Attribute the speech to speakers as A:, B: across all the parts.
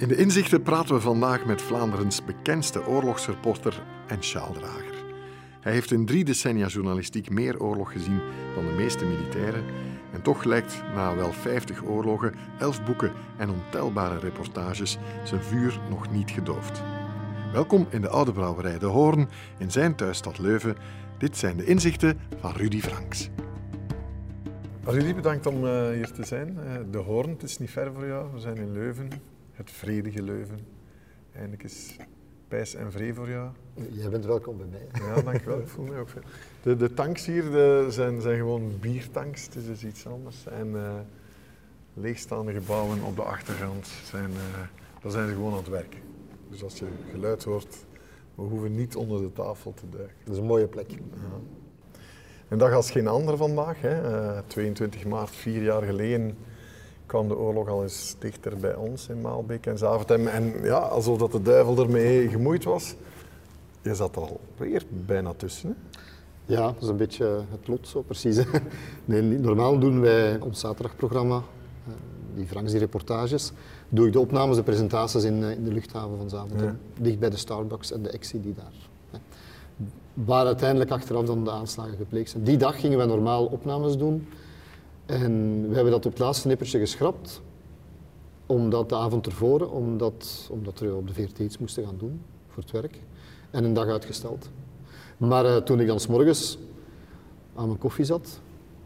A: In de inzichten praten we vandaag met Vlaanderens bekendste oorlogsreporter en sjaaldrager. Hij heeft in drie decennia journalistiek meer oorlog gezien dan de meeste militairen. En toch lijkt na wel 50 oorlogen, 11 boeken en ontelbare reportages zijn vuur nog niet gedoofd. Welkom in de oude brouwerij De Hoorn in zijn thuisstad Leuven. Dit zijn de inzichten van Rudy Franks. Rudy, bedankt om uh, hier te zijn. Uh, de Hoorn, het is niet ver voor jou. We zijn in Leuven, het vredige Leuven. Eindelijk is pijs en vrede voor jou.
B: Jij bent welkom bij mij.
A: Ja, dankjewel. Ik voel me ook veel. De, de tanks hier de, zijn, zijn gewoon biertanks, het is dus iets anders. En uh, leegstaande gebouwen op de achtergrond, zijn, daar zijn ze gewoon aan het werk. Dus als je geluid hoort, we hoeven niet onder de tafel te duiken.
B: Dat is een mooie plek. Ja.
A: Een dag als geen andere vandaag. Hè. Uh, 22 maart, vier jaar geleden, kwam de oorlog al eens dichter bij ons in Maalbeek en Zaventem. En ja, alsof dat de duivel ermee gemoeid was. Je zat er alweer bijna tussen. Hè?
B: Ja, dat is een beetje het lot zo precies. Nee, normaal doen wij ons zaterdagprogramma, die Franks, die reportages, doe ik de opnames, de presentaties in, in de luchthaven van Zaventem. Ja. Dicht bij de Starbucks en de Exi die daar waar uiteindelijk achteraf dan de aanslagen gepleegd zijn. Die dag gingen wij normaal opnames doen. En we hebben dat op het laatste nippertje geschrapt. Omdat de avond ervoor, omdat, omdat we op de VRT iets moesten gaan doen voor het werk. En een dag uitgesteld. Maar uh, toen ik dan s morgens aan mijn koffie zat,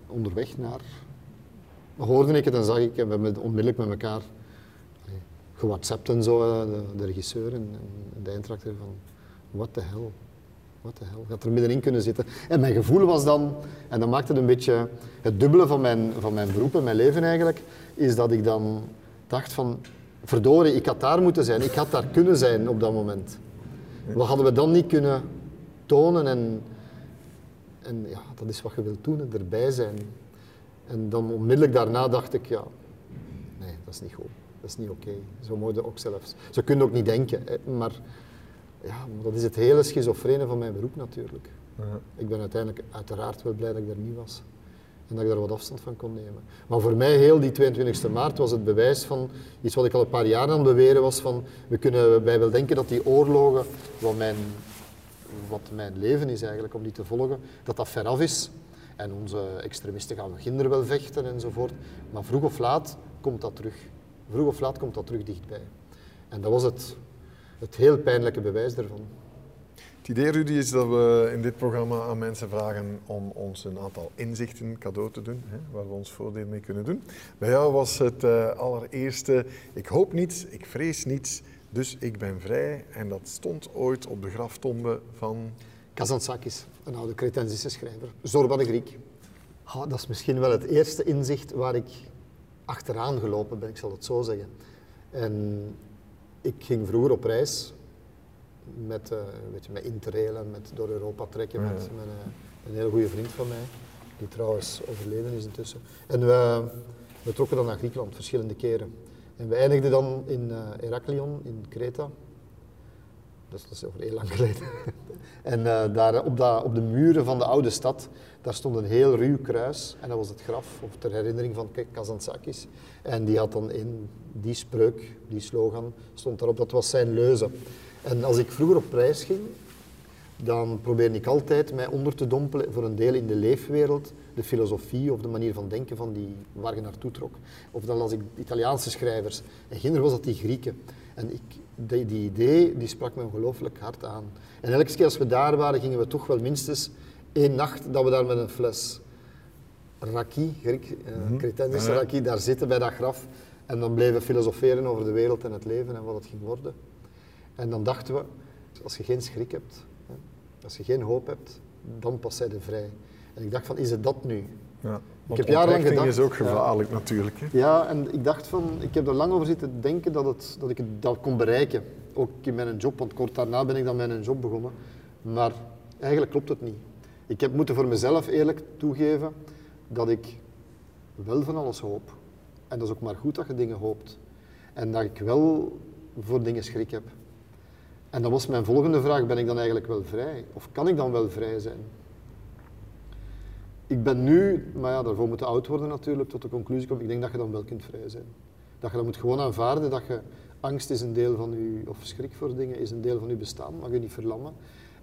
B: onderweg naar... Hoorde ik het en zag ik, en we hebben onmiddellijk met elkaar gewhatsappt en zo, de, de regisseur en, en de eindtractor van... What the hell? Wat de hel, ik had er middenin kunnen zitten. En mijn gevoel was dan, en dat maakte het een beetje het dubbele van mijn, van mijn beroep en mijn leven eigenlijk, is dat ik dan dacht van, verdorie, ik had daar moeten zijn, ik had daar kunnen zijn op dat moment. Wat hadden we dan niet kunnen tonen en, en ja, dat is wat je wilt doen, erbij zijn. En dan onmiddellijk daarna dacht ik, ja, nee, dat is niet goed. Dat is niet oké. Zo moet je ook zelfs. Zo kun je ook niet denken. Maar ja, dat is het hele schizofrene van mijn beroep natuurlijk. Uh -huh. Ik ben uiteindelijk uiteraard wel blij dat ik er niet was. En dat ik daar wat afstand van kon nemen. Maar voor mij, heel die 22e maart, was het bewijs van iets wat ik al een paar jaar aan het beweren was. Van, we kunnen bij wel denken dat die oorlogen, wat mijn, wat mijn leven is eigenlijk, om die te volgen, dat dat veraf is. En onze extremisten gaan kinderen wel vechten enzovoort. Maar vroeg of laat komt dat terug. Vroeg of laat komt dat terug dichtbij. En dat was het het heel pijnlijke bewijs daarvan.
A: Het idee, Rudy, is dat we in dit programma aan mensen vragen om ons een aantal inzichten cadeau te doen, hè, waar we ons voordeel mee kunnen doen. Bij jou was het uh, allereerste, ik hoop niets, ik vrees niets, dus ik ben vrij. En dat stond ooit op de graftombe van...
B: Kazantzakis, een oude Cretensische schrijver. Zorba de Griek. Oh, dat is misschien wel het eerste inzicht waar ik achteraan gelopen ben, ik zal het zo zeggen. En ik ging vroeger op reis met, uh, weet je, met interrailen, met door Europa trekken met, met uh, een hele goede vriend van mij, die trouwens overleden is intussen. En we, we trokken dan naar Griekenland verschillende keren. En we eindigden dan in uh, Heraklion, in Kreta. Dat is over heel lang geleden. en daar op, op de muren van de oude stad, daar stond een heel ruw kruis. En dat was het graf, of ter herinnering van Kazantzakis. En die had dan in die spreuk, die slogan, stond daarop. Dat was zijn leuze. En als ik vroeger op reis ging, dan probeerde ik altijd mij onder te dompelen voor een deel in de leefwereld, de filosofie of de manier van denken van die waar je naartoe trok. Of dan las ik Italiaanse schrijvers. En ginder was dat die Grieken. En ik, die, die, idee die sprak me ongelooflijk hard aan. En elke keer als we daar waren, gingen we toch wel minstens één nacht dat we daar met een fles raki, Griek, uh, mm raki, daar zitten bij dat graf. En dan bleven we filosoferen over de wereld en het leven en wat het ging worden. En dan dachten we, als je geen schrik hebt, als je geen hoop hebt, dan pas zij de vrij. En ik dacht van, is het dat nu?
A: Ja, ik heb jarenlang gedacht... is ook gevaarlijk ja, natuurlijk. Hè?
B: Ja, en ik dacht van, ik heb er lang over zitten denken dat, het, dat ik het dat kon bereiken. Ook in mijn job, want kort daarna ben ik dan mijn job begonnen. Maar eigenlijk klopt het niet. Ik heb moeten voor mezelf eerlijk toegeven dat ik wel van alles hoop. En dat is ook maar goed dat je dingen hoopt. En dat ik wel voor dingen schrik heb. En dan was mijn volgende vraag, ben ik dan eigenlijk wel vrij? Of kan ik dan wel vrij zijn? Ik ben nu, maar ja, daarvoor moet je oud worden natuurlijk, tot de conclusie komen, ik denk dat je dan wel kunt vrij zijn. Dat je dat moet gewoon aanvaarden, dat je angst is een deel van uw, of schrik voor dingen is een deel van uw bestaan, mag u niet verlammen.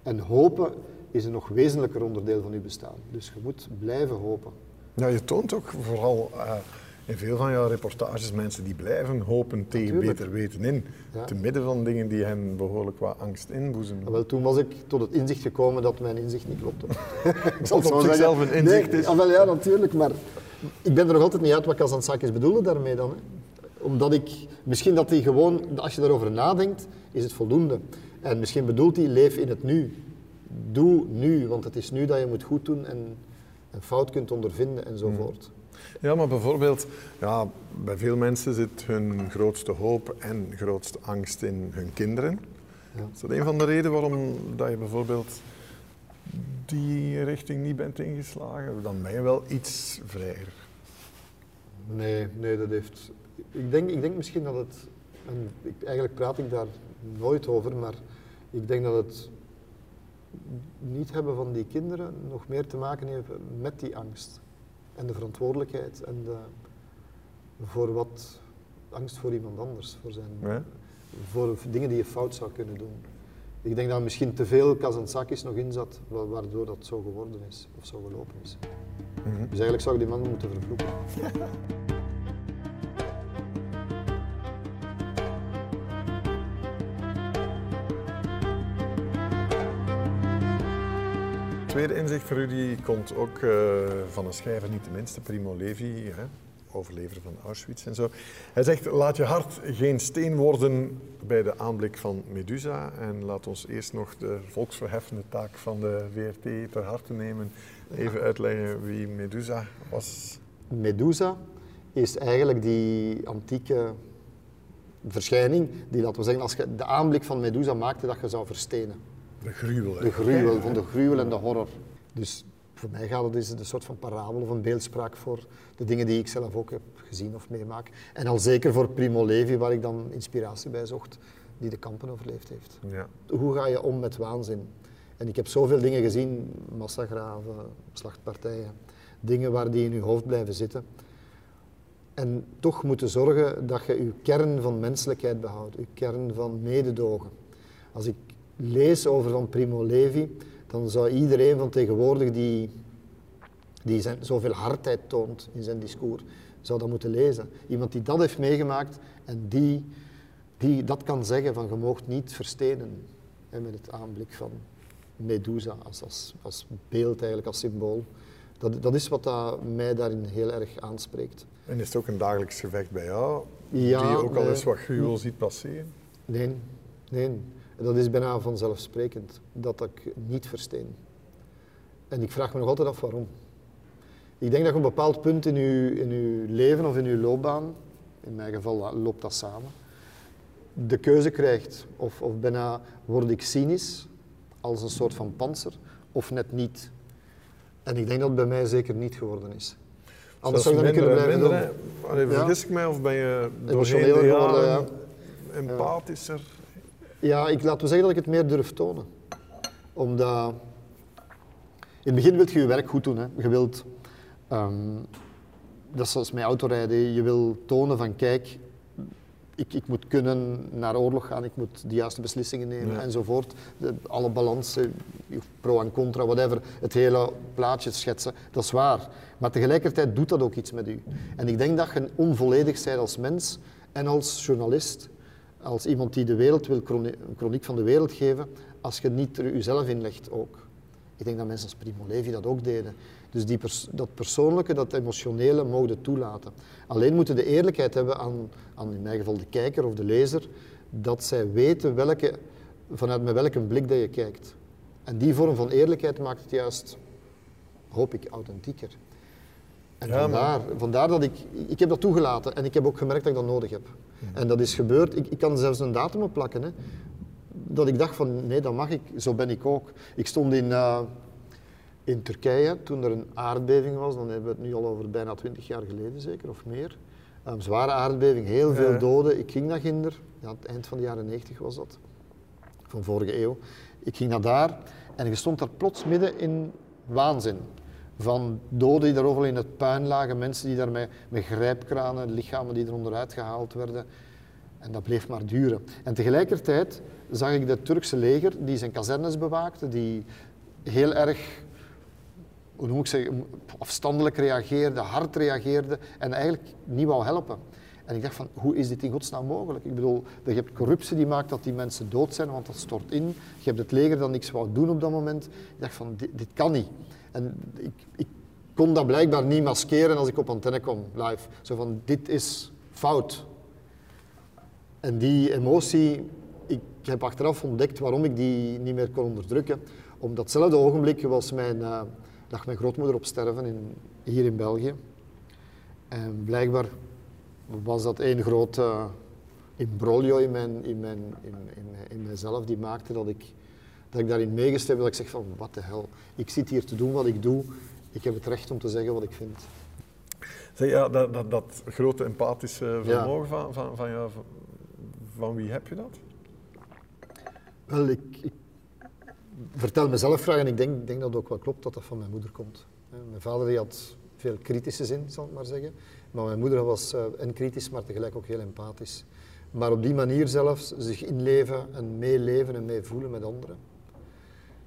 B: En hopen is een nog wezenlijker onderdeel van uw bestaan. Dus je moet blijven hopen.
A: Ja, je toont ook vooral uh, in veel van jouw reportages mensen die blijven hopen tegen
B: Natuurlijk.
A: beter weten in.
B: Ja.
A: Te midden van dingen die hen behoorlijk wat angst inboezemen.
B: Wel, toen was ik tot het inzicht gekomen dat mijn inzicht niet klopte. ik
A: Wat op zichzelf een inzicht
B: nee,
A: is.
B: ah, wel, ja, natuurlijk, maar ik ben er nog altijd niet uit wat Kazantzakis bedoelde daarmee dan. Hè. Omdat ik, misschien dat hij gewoon, als je daarover nadenkt, is het voldoende. En misschien bedoelt hij, leef in het nu. Doe nu, want het is nu dat je moet goed doen en een fout kunt ondervinden enzovoort.
A: Ja, maar bijvoorbeeld, ja, bij veel mensen zit hun grootste hoop en grootste angst in hun kinderen.
B: Ja.
A: Is dat een van de redenen waarom dat je bijvoorbeeld die richting niet bent ingeslagen? Dan ben je wel iets vrijer.
B: Nee, nee, dat heeft. Ik denk, ik denk misschien dat het. En eigenlijk praat ik daar nooit over, maar ik denk dat het niet hebben van die kinderen nog meer te maken heeft met die angst. En de verantwoordelijkheid en de, voor wat angst voor iemand anders, voor, zijn, voor dingen die je fout zou kunnen doen. Ik denk dat er misschien te veel Kazantzakis nog in zat, wa- waardoor dat zo geworden is, of zo gelopen is.
A: Mhm.
B: Dus eigenlijk zou ik die man moeten vervloeken.
A: tweede inzicht voor die komt ook eh, van een schrijver, niet de minste, Primo Levi, hè, overlever van Auschwitz en zo. Hij zegt, laat je hart geen steen worden bij de aanblik van Medusa. En laat ons eerst nog de volksverheffende taak van de VRT ter harte nemen. Even uitleggen wie Medusa was.
B: Medusa is eigenlijk die antieke verschijning die, laten we zeggen, als je de aanblik van Medusa maakte, dat je zou verstenen.
A: De gruwel.
B: De gruwel, van de gruwel en de horror. Dus voor mij gaat het is het een soort van parabel of een beeldspraak voor de dingen die ik zelf ook heb gezien of meemaak. En al zeker voor Primo Levi, waar ik dan inspiratie bij zocht, die de kampen overleefd heeft.
A: Ja.
B: Hoe ga je om met waanzin? En ik heb zoveel dingen gezien, massagraven, slachtpartijen, dingen waar die in je hoofd blijven zitten. En toch moeten zorgen dat je je kern van menselijkheid behoudt, je kern van mededogen. Als ik lees over van Primo Levi, dan zou iedereen van tegenwoordig die, die zijn, zoveel hardheid toont in zijn discours, zou dat moeten lezen. Iemand die dat heeft meegemaakt en die, die dat kan zeggen van je moogt niet verstenen met het aanblik van Medusa als, als, als beeld eigenlijk, als symbool. Dat, dat is wat dat mij daarin heel erg aanspreekt.
A: En is het ook een dagelijks gevecht bij jou?
B: Ja,
A: die je ook al eens wat gruwel ziet passeren?
B: Nee, nee. Dat is bijna vanzelfsprekend, dat ik niet versteen. En ik vraag me nog altijd af waarom. Ik denk dat je op een bepaald punt in je, in uw leven of in je loopbaan, in mijn geval loopt dat samen, de keuze krijgt. Of, of bijna word ik cynisch, als een soort van panzer, of net niet. En ik denk dat het bij mij zeker niet geworden is. Anders zou ik niet kunnen
A: en
B: blijven
A: minder,
B: doen. Ja.
A: vergis ik mij of ben je doorheen de
B: geworden,
A: jaren
B: ja.
A: empathischer?
B: Ja, ik laat we zeggen dat ik het meer durf tonen. Omdat... In het begin wil je je werk goed doen. Hè. Je wilt... ehm, dat is zoals met autorijden. Je wil tonen van, kijk, ik, ik moet kunnen naar oorlog gaan, ik moet de juiste beslissingen nemen
A: Ja.
B: enzovoort. De, alle balansen, pro en contra, whatever, het hele plaatje schetsen, dat is waar. Maar tegelijkertijd doet dat ook iets met u. En ik denk dat je onvolledig bent als mens en als journalist, als iemand die de wereld wil, een chroniek van de wereld geven, als je niet er jezelf inlegt ook. Ik denk dat mensen als Primo Levi dat ook deden. Dus dat persoonlijke, dat emotionele mogen toelaten. Alleen moeten de eerlijkheid hebben aan, aan, in mijn geval de kijker of de lezer, dat zij weten welke, vanuit met welke blik dat je kijkt. En die vorm van eerlijkheid maakt het juist, hoop ik, authentieker. En
A: Ja, maar-
B: vandaar, vandaar dat ik, ik heb dat toegelaten en ik heb ook gemerkt dat ik dat nodig heb. En dat is gebeurd, ik, ik kan zelfs een datum op plakken. Hè dat ik dacht van nee, dat mag ik, zo ben ik ook. Ik stond in, eh, in Turkije toen er een aardbeving was, dan hebben we het nu al over bijna twintig jaar geleden zeker, of meer. Een zware aardbeving, heel veel
A: Ja.
B: doden. Ik ging naar Ginder, ja, het eind van de jaren 90 was dat, van vorige eeuw. Ik ging naar daar en je stond daar plots midden in waanzin. Van doden die daar overal in het puin lagen, mensen die daar met, grijpkranen, lichamen die er onderuit gehaald werden. En dat bleef maar duren. En tegelijkertijd zag ik het Turkse leger die zijn kazernes bewaakte, die heel erg hoe ik zeggen, afstandelijk reageerde, hard reageerde en eigenlijk niet wou helpen. En ik dacht van, hoe is dit in godsnaam mogelijk? Ik bedoel, je hebt corruptie die maakt dat die mensen dood zijn, want dat stort in. Je hebt het leger dat niks wou doen op dat moment. Ik dacht van, dit, dit kan niet. En ik, kon dat blijkbaar niet maskeren als ik op antenne kwam, live. Zo van, dit is fout. En die emotie, ik heb achteraf ontdekt waarom ik die niet meer kon onderdrukken. Op datzelfde ogenblik was mijn, uh, lag mijn grootmoeder op sterven in, hier in België. En blijkbaar was dat één groot uh, imbroglio in, mijn, in, in, in, in mijzelf die maakte dat ik, dat ik daarin meegestemd dat ik zeg van wat de hel, ik zit hier te doen wat ik doe, ik heb het recht om te zeggen wat ik vind.
A: Zeg, ja, dat, dat, dat grote empathische vermogen ja. van, van, van jou, van, van wie heb je dat?
B: Wel, ik, ik vertel mezelf graag en ik denk, denk dat het ook wel klopt dat dat van mijn moeder komt. Mijn vader die had veel kritische zin, zal ik maar zeggen. Maar mijn moeder was uh, en kritisch, maar tegelijk ook heel empathisch. Maar op die manier zelfs zich inleven en meeleven en meevoelen met anderen.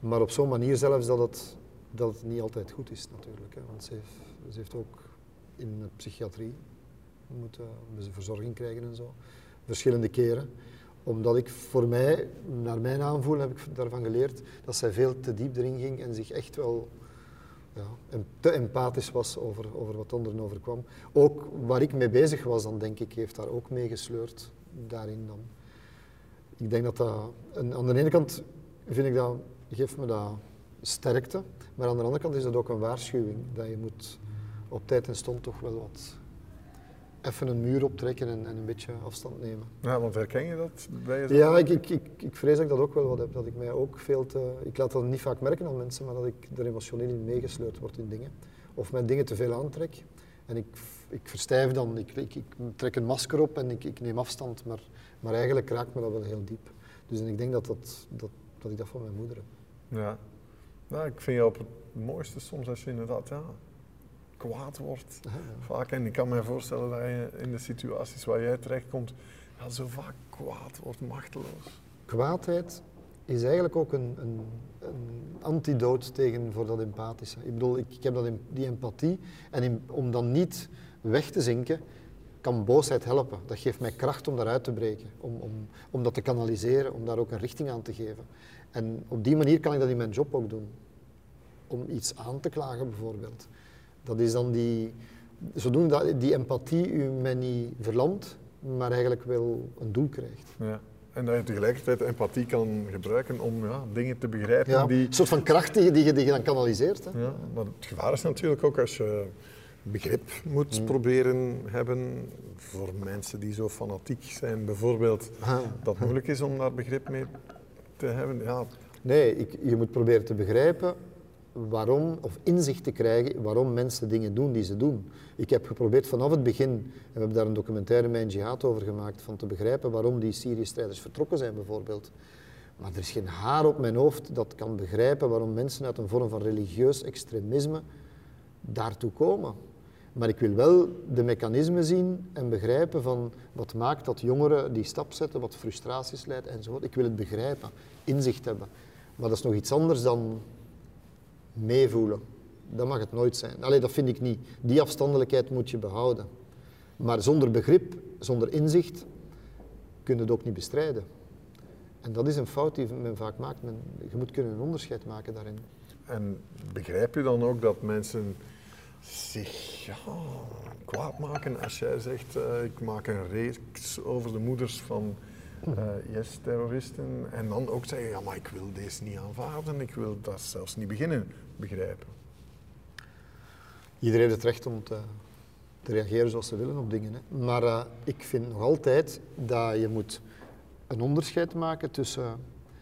B: Maar op zo'n manier zelfs dat het, dat niet altijd goed is natuurlijk. Hè. Want ze heeft, ze heeft ook in de psychiatrie moeten verzorging krijgen en zo. Verschillende keren. Omdat ik voor mij, naar mijn aanvoelen heb ik daarvan geleerd, dat zij veel te diep erin ging en zich echt wel ja, te empathisch was over, over wat anderen overkwam. Ook waar ik mee bezig was, dan denk ik, heeft daar ook mee gesleurd daarin dan. Ik denk dat dat, aan de ene kant vind ik dat, geeft me dat sterkte, maar aan de andere kant is dat ook een waarschuwing, dat je moet op tijd en stond toch wel wat even een muur optrekken en, en, een beetje afstand nemen.
A: Ja, want herken je dat bij jezelf?
B: Ja, ik, ik, ik, ik, vrees dat ik dat ook wel wat heb. Dat ik mij ook veel te... Ik laat dat niet vaak merken aan mensen, maar dat ik er emotioneel in meegesleurd word in dingen. Of met dingen te veel aantrek. En ik, ik verstijf dan, ik, ik, ik trek een masker op en ik, ik neem afstand, maar, maar eigenlijk raakt me dat wel heel diep. Dus en ik denk dat, dat, dat, dat ik dat van mijn moeder heb.
A: Ja. Nou, ik vind je op het mooiste soms als je inderdaad ja, kwaad wordt. Vaak, en ik kan me voorstellen dat je in de situaties waar jij terechtkomt, ja, zo vaak kwaad wordt, machteloos.
B: Kwaadheid is eigenlijk ook een, een, een antidoot tegen voor dat empathische. Ik bedoel, ik, ik heb dat, die empathie en om dan niet weg te zinken, kan boosheid helpen. Dat geeft mij kracht om daaruit te breken, om, om, om dat te kanaliseren, om daar ook een richting aan te geven. En op die manier kan ik dat in mijn job ook doen. Om iets aan te klagen bijvoorbeeld. Dat is dan die, zodoende dat die empathie u mij niet verlamt, maar eigenlijk wel een doel krijgt.
A: Ja. En dat je tegelijkertijd empathie kan gebruiken om ja, dingen te begrijpen. Ja, die...
B: Een soort van kracht die je, die je, die je dan kanaliseert. Hè?
A: Ja, maar het gevaar is natuurlijk ook als je begrip moet mm. proberen hebben voor mensen die zo fanatiek zijn, bijvoorbeeld, ah. dat het moeilijk is om daar begrip mee
B: Nee, ik, je moet proberen te begrijpen waarom, of inzicht te krijgen waarom mensen dingen doen die ze doen. Ik heb geprobeerd vanaf het begin, en we hebben daar een documentaire Mijn Jihad over gemaakt, van te begrijpen waarom die Syrië-strijders vertrokken zijn bijvoorbeeld. Maar er is geen haar op mijn hoofd dat kan begrijpen waarom mensen uit een vorm van religieus extremisme daartoe komen. Maar ik wil wel de mechanismen zien en begrijpen van wat maakt dat jongeren die stap zetten, wat frustraties leidt enzovoort. Ik wil het begrijpen, inzicht hebben. Maar dat is nog iets anders dan meevoelen. Dat mag het nooit zijn. Allee, dat vind ik niet. Die afstandelijkheid moet je behouden. Maar zonder begrip, zonder inzicht, kun je het ook niet bestrijden. En dat is een fout die men vaak maakt. Men, je moet kunnen een onderscheid maken daarin.
A: En begrijp je dan ook dat mensen zich ja, kwaad maken als jij zegt, uh, ik maak een reeks over de moeders van uh, yes-terroristen. En dan ook zeggen, ja, maar ik wil deze niet aanvaarden, ik wil dat zelfs niet beginnen begrijpen.
B: Iedereen heeft het recht om te, te reageren zoals ze willen op dingen. Hè. Maar uh, ik vind nog altijd dat je moet een onderscheid maken tussen...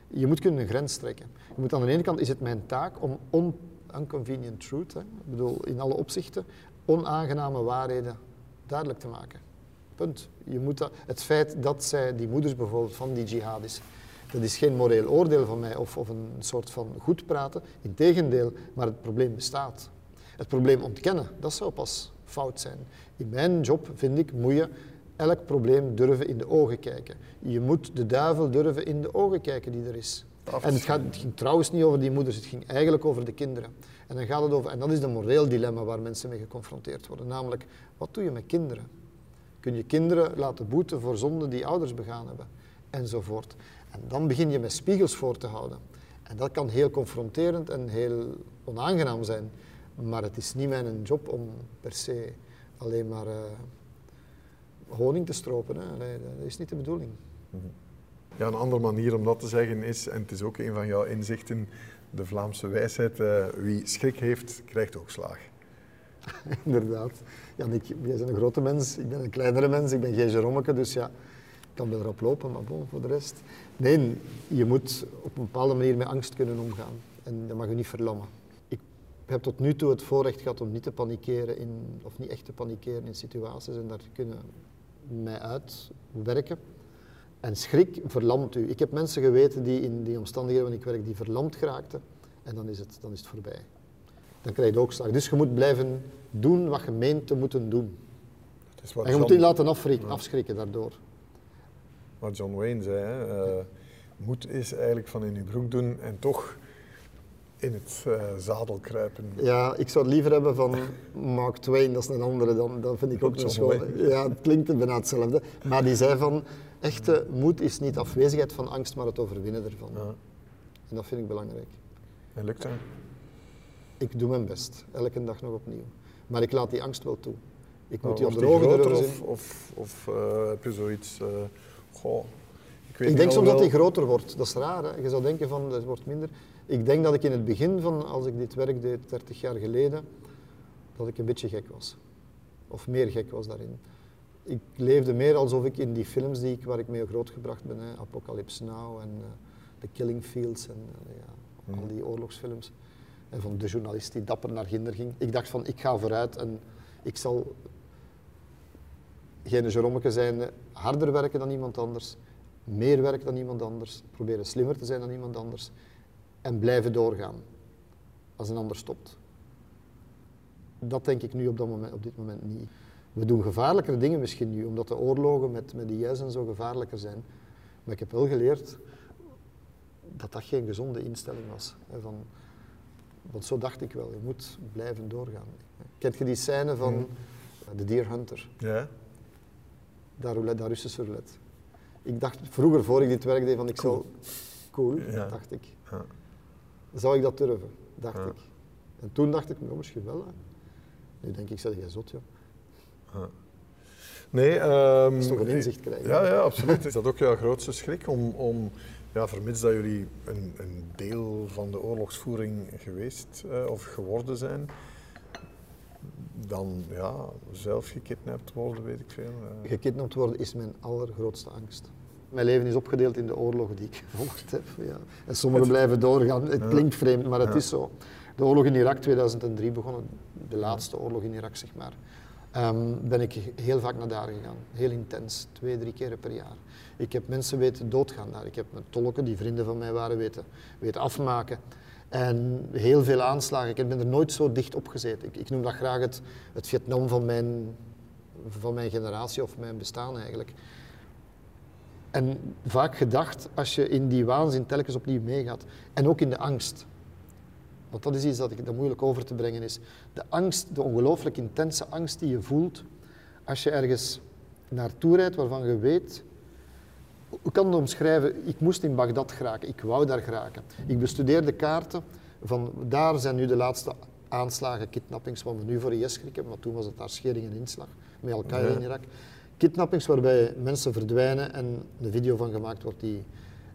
B: Je moet kunnen een grens trekken. Je moet aan de ene kant is het mijn taak om on, unconvenient truth, ik bedoel in alle opzichten, onaangename waarheden duidelijk te maken. Punt. Je moet dat, het feit dat zij, die moeders bijvoorbeeld van die jihadis, dat is geen moreel oordeel van mij of, of een soort van goed praten. Integendeel, maar het probleem bestaat. Het probleem ontkennen, dat zou pas fout zijn. In mijn job, vind ik, moet je elk probleem durven in de ogen kijken. Je moet de duivel durven in de ogen kijken die er is. En het, gaat, het ging trouwens niet over die moeders, het ging eigenlijk over de kinderen. En dan gaat het over, en dat is de moreel dilemma waar mensen mee geconfronteerd worden. Namelijk, wat doe je met kinderen? Kun je kinderen laten boeten voor zonden die ouders begaan hebben? Enzovoort. En dan begin je met spiegels voor te houden. En dat kan heel confronterend en heel onaangenaam zijn. Maar het is niet mijn job om per se alleen maar uh, honing te stropen. Hè. Nee, dat is niet de bedoeling.
A: Mhm. Ja, een andere manier om dat te zeggen is, en het is ook een van jouw inzichten, de Vlaamse wijsheid, uh, wie schrik heeft, krijgt ook slaag.
B: Inderdaad. Ja, ik, jij bent een grote mens, ik ben een kleinere mens, ik ben geen Jeromeke, dus ja, ik kan wel erop lopen, maar bon, voor de rest. Nee, je moet op een bepaalde manier met angst kunnen omgaan en dat mag je niet verlammen. Ik heb tot nu toe het voorrecht gehad om niet te panikeren, in, of niet echt te panikeren in situaties en daar kunnen mij uitwerken. En schrik verlamt u. Ik heb mensen geweten die in die omstandigheden waarin ik werk, die verlamd geraakten. En dan is het, dan is het voorbij. Dan krijg je ook slag. Dus je moet blijven doen wat je meent te moeten doen. en je moet je laten afschrikken daardoor.
A: Wat John Wayne zei, hè? Uh, moed is eigenlijk van in je broek doen en toch in het uh, zadel kruipen.
B: Ja, ik zou het liever hebben van Mark Twain, dat is een andere, dan, dat vind ik ook zo schoon. Ja, het klinkt bijna hetzelfde. Maar die zei van, echte moed is niet afwezigheid van angst, maar het overwinnen ervan. Ja. En dat vind ik belangrijk.
A: En lukt dat?
B: Ik doe mijn best, elke dag nog opnieuw. Maar ik laat die angst wel toe. Ik moet die onder ogen durven
A: Of, of, of uh, heb je zoiets... Uh, goh,
B: ik, weet ik denk soms dat die groter wordt. Dat is raar. Hè? Je zou denken van, het wordt minder. Ik denk dat ik in het begin van, als ik dit werk deed, 30 jaar geleden, dat ik een beetje gek was. Of meer gek was daarin. Ik leefde meer alsof ik in die films die ik, waar ik mee grootgebracht ben, hè, Apocalypse Now en uh, The Killing Fields en uh, ja, al die oorlogsfilms. En van de journalist die dapper naar ginder ging. Ik dacht van, ik ga vooruit en ik zal geen Jeromeke zijn, harder werken dan iemand anders, meer werken dan iemand anders, proberen slimmer te zijn dan iemand anders en blijven doorgaan als een ander stopt. Dat denk ik nu op, dat moment, op dit moment niet. We doen gevaarlijkere dingen misschien nu, omdat de oorlogen met, met de IS en zo gevaarlijker zijn. Maar ik heb wel geleerd dat dat geen gezonde instelling was. Van, want zo dacht ik wel, je moet blijven doorgaan. Kent je die scène van mm. The Deer Hunter?
A: Ja.
B: Daar, roulette, daar Russische roulette. Ik dacht vroeger, voor ik dit werk deed, van ik cool. Cool, ja. dacht ik. Ja. Zou ik dat durven, dacht ik. En toen dacht ik, nou, misschien wel. Hè. Nu denk ik, zeg jij zot, joh.
A: Nee,
B: um, dat is toch een inzicht krijgen.
A: Ja, ja, absoluut. Is dat ook jouw grootste schrik om, om ja, vermits dat jullie een, een deel van de oorlogsvoering geweest uh, of geworden zijn, dan ja, zelf gekidnapt worden, weet ik veel.
B: Uh. Gekidnapt worden is mijn allergrootste angst. Mijn leven is opgedeeld in de oorlogen die ik gevolgd heb. Ja. En sommigen blijven doorgaan. Het klinkt vreemd, maar het is zo. De oorlog in Irak 2003 begonnen, de laatste oorlog in Irak zeg maar. Um, ben ik heel vaak naar daar gegaan. Heel intens, twee, drie keren per jaar. Ik heb mensen weten doodgaan daar. Ik heb met tolken, die vrienden van mij waren, weten, weten afmaken. En heel veel aanslagen. Ik ben er nooit zo dicht op gezeten. Ik, ik noem dat graag het, het Vietnam van mijn, van mijn generatie of mijn bestaan eigenlijk. En vaak gedacht, als je in die waanzin telkens opnieuw meegaat. En ook in de angst. Want dat is iets dat, ik, dat moeilijk over te brengen is. De angst, de ongelooflijk intense angst die je voelt als je ergens naartoe rijdt waarvan je weet... Hoe kan het omschrijven? Ik moest in Bagdad geraken, ik wou daar geraken. Ik bestudeerde kaarten van daar zijn nu de laatste aanslagen, kidnappings, wat we nu voor IS schrikken, maar toen was het daar schering en inslag met Al-Qaeda in Irak kidnappings waarbij mensen verdwijnen en een video van gemaakt wordt die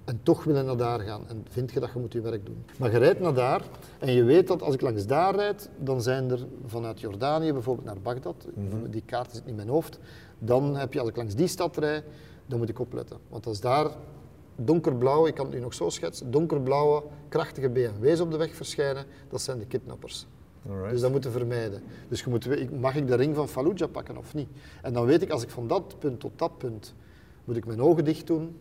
B: en toch willen naar daar gaan. En vind je dat je moet je werk doen. Maar je rijdt naar daar en je weet dat als ik langs daar rijd, dan zijn er vanuit Jordanië bijvoorbeeld naar Bagdad, mhm. die kaart zit in mijn hoofd, dan heb je als ik langs die stad rijd, dan moet ik opletten. Want als daar donkerblauwe, ik kan het nu nog zo schetsen, donkerblauwe, krachtige BMW's op de weg verschijnen, dat zijn de kidnappers. Dus dat moeten vermijden. Dus je moet, mag ik de ring van Fallujah pakken of niet? En dan weet ik, als ik van dat punt tot dat punt, moet ik mijn ogen dicht doen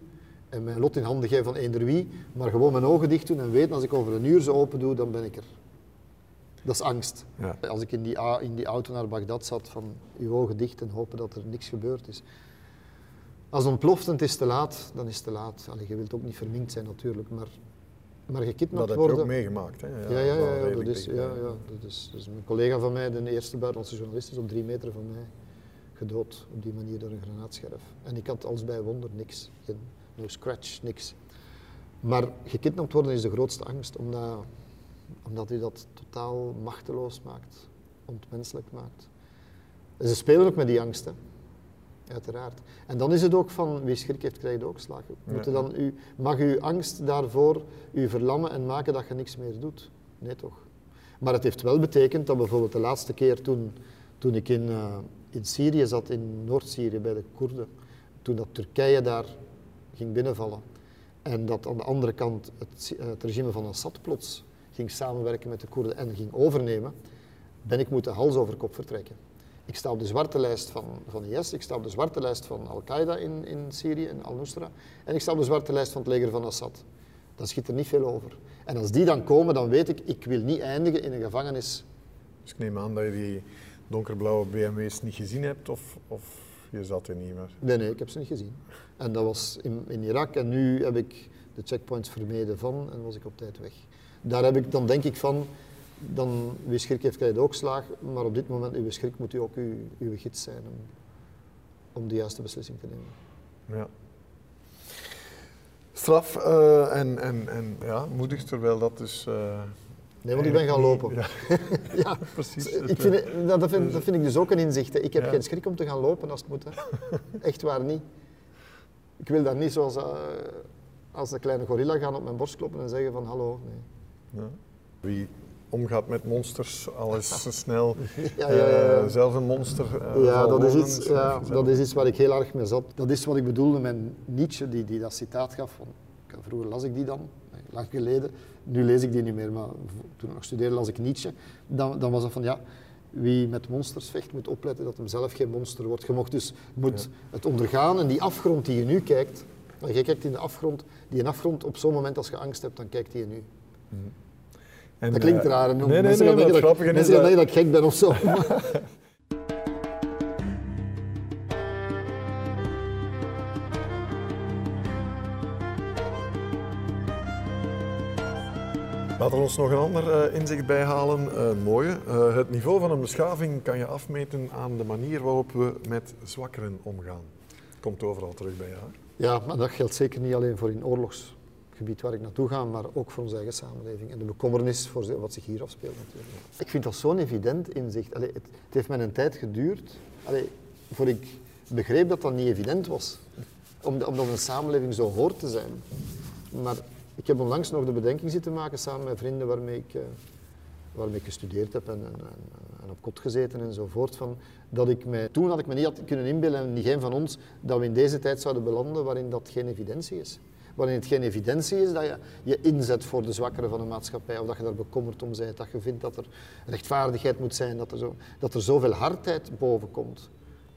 B: en mijn lot in handen geven van eender wie, maar gewoon mijn ogen dicht doen en weten, als ik over een uur ze open doe, dan ben ik er. Dat is angst. Ja. Als ik in die, in die auto naar Bagdad zat, van uw ogen dicht en hopen dat er niks gebeurd is. Als het ontploft en het is te laat, dan is het te laat. Allee, je wilt ook niet verminkt zijn natuurlijk, maar, maar gekidnapt
A: Dat heb
B: worden...
A: je ook meegemaakt, hè?
B: Ja, ja, ja, ja, dat is, ja, ja, dat is, dus een collega van mij, de eerste buitenlandse journalist, is op drie meter van mij gedood. Op die manier door een granaatscherf. En ik had als bij wonder niks. Geen, no scratch, niks. Maar gekidnapt worden is de grootste angst, omdat, omdat u dat totaal machteloos maakt, ontmenselijk maakt. En ze spelen ook met die angst, hè. Uiteraard. En dan is het ook van wie schrik heeft, krijgt ook slag. Moet
A: Ja.
B: dan u, mag uw angst daarvoor u verlammen en maken dat je niks meer doet? Nee, toch? Maar het heeft wel betekend dat bijvoorbeeld de laatste keer toen, toen ik in, eh, in Syrië zat, in Noord-Syrië bij de Koerden, toen dat Turkije daar ging binnenvallen en dat aan de andere kant het, Sy- het regime van Assad plots ging samenwerken met de Koerden en ging overnemen, ben ik moeten hals over kop vertrekken. Ik sta op de zwarte lijst van, van IS, ik sta op de zwarte lijst van Al-Qaeda in, in Syrië, in Al-Nusra, en ik sta op de zwarte lijst van het leger van Assad. Dan schiet er niet veel over. En als die dan komen, dan weet ik, ik wil niet eindigen in een gevangenis.
A: Dus ik neem aan dat je die donkerblauwe BMW's niet gezien hebt, of, of je zat er niet meer.
B: Nee, nee, ik heb ze niet gezien. En dat was in, in Irak en nu heb ik de checkpoints vermeden van en was ik op tijd weg. Daar heb ik, dan denk ik van, dan, wie schrik heeft, krijgt ook slaag, maar op dit moment, uw schrik moet u ook uw, uw gids zijn om, om de juiste beslissing te nemen.
A: Ja. Straf eh, en, en, en ja, moedig, terwijl dat dus... eh,
B: Nee, want ik ben gaan lopen.
A: Ja,
B: Ja,
A: precies.
B: ik vind, het- dat, vind, dat vind ik dus ook een inzicht. hè. Ik heb
A: Ja.
B: geen schrik om te gaan lopen als het moet. Hè. Echt waar niet. Ik wil daar niet zoals eh, als een kleine gorilla gaan op mijn borst kloppen en zeggen van hallo. Nee.
A: Ja. Wie omgaat met monsters, alles snel,
B: Ja, ja,
A: eh, zelf een monster eh,
B: Ja, dat is, iets, ja, dat is iets waar ik heel erg mee zat. Dat is wat ik bedoelde met Nietzsche, die, die dat citaat gaf. Van, vroeger las ik die dan, eh, lang geleden. Nu lees ik die niet meer, maar toen ik nog studeerde las ik Nietzsche. Dan, dan was dat van, ja, wie met monsters vecht moet opletten dat hem zelf geen monster wordt. Je mocht dus moet het ondergaan en die afgrond die je nu kijkt, want je kijkt in de afgrond, die een afgrond op zo'n moment als je angst hebt, dan kijkt die je nu.
A: En,
B: Dat klinkt
A: eh,
B: raar. en
A: Nee, nee,
B: mensen denken
A: het
B: dat,
A: grappige is
B: mensen gaan
A: dat...
B: denken dat ik gek ben of zo.
A: Laten we ons nog een ander eh, inzicht bijhalen. Eh, een mooie. Eh, het niveau van een beschaving kan je afmeten aan de manier waarop we met zwakkeren omgaan. Komt overal terug bij jou.
B: Ja, maar dat geldt zeker niet alleen voor in oorlogsgebied waar ik naartoe ga, maar ook voor onze eigen samenleving. En de bekommernis voor wat zich hier afspeelt natuurlijk. Ik vind dat zo'n evident inzicht. Het, heeft mij een tijd geduurd allee, voor ik begreep dat dat niet evident was. Om- Omdat een samenleving zo hoort te zijn. Maar ik heb onlangs nog de bedenking zitten maken samen met vrienden waarmee ik, eh, waarmee ik gestudeerd heb en, en, en- en op kot gezeten enzovoort. Van, dat ik mij, toen had ik me niet had kunnen inbeelden, en niet geen van ons, dat we in deze tijd zouden belanden waarin dat geen evidentie is. Waarin het geen evidentie is dat je je inzet voor de zwakkeren van de maatschappij, of dat je daar bekommerd om bent, dat je vindt dat er rechtvaardigheid moet zijn, dat er, zo, dat er zoveel hardheid boven komt.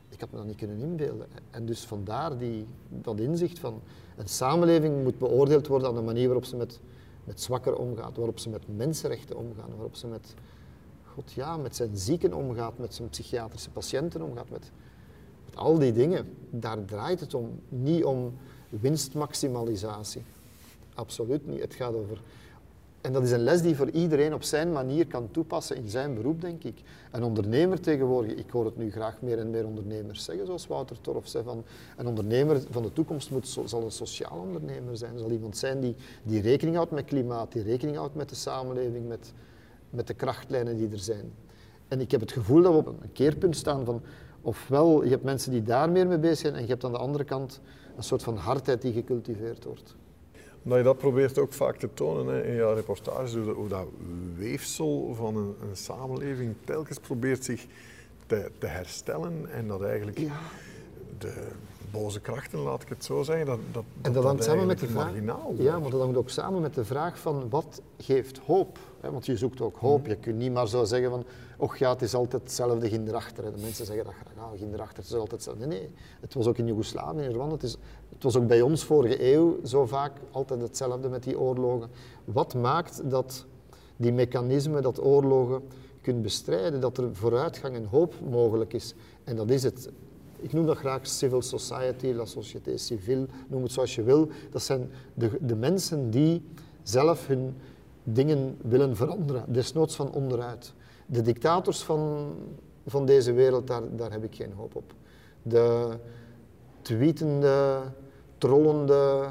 B: Ik had me dat niet kunnen inbeelden. En dus vandaar die, dat inzicht van een samenleving moet beoordeeld worden aan de manier waarop ze met, met zwakker omgaat, waarop ze met mensenrechten omgaan, waarop ze met, God ja, met zijn zieken omgaat, met zijn psychiatrische patiënten omgaat, met al die dingen. Daar draait het om. Niet om winstmaximalisatie. Absoluut niet. Het gaat over. En dat is een les die voor iedereen op zijn manier kan toepassen in zijn beroep, denk ik. Een ondernemer tegenwoordig, ik hoor het nu graag meer en meer ondernemers zeggen, zoals Wouter Torf zei, van een ondernemer van de toekomst moet, zal een sociaal ondernemer zijn. Zal iemand zijn die, die rekening houdt met klimaat, die rekening houdt met de samenleving, met, met de krachtlijnen die er zijn. En ik heb het gevoel dat we op een keerpunt staan van, ofwel je hebt mensen die daar meer mee bezig zijn en je hebt aan de andere kant een soort van hardheid die gecultiveerd wordt.
A: Omdat je dat probeert ook vaak te tonen hè, in jouw reportages, hoe dat, hoe dat weefsel van een, een samenleving telkens probeert zich te, te herstellen en dat eigenlijk
B: Ja.
A: de boze krachten, laat ik het zo zeggen, dat, dat,
B: En dat hangt samen met de vraag. Ja, maar dat hangt ook samen met de vraag van wat geeft hoop? Hè, Want je zoekt ook hoop. Je kunt niet maar zo zeggen van, och ja, het is altijd hetzelfde ginder-achter. De mensen zeggen dat graag, ah, ginder-achter, het is altijd hetzelfde. Nee, nee, het was ook in Joegoslavië, in Rwanda, het, is, het was ook bij ons vorige eeuw zo vaak altijd hetzelfde met die oorlogen. Wat maakt dat die mechanismen, dat oorlogen kunt bestrijden, dat er vooruitgang en hoop mogelijk is? En dat is het ik noem dat graag civil society, la société civile, noem het zoals je wil. Dat zijn de, de mensen die zelf hun dingen willen veranderen, desnoods van onderuit. De dictators van, van deze wereld, daar, daar heb ik geen hoop op. De tweetende, trollende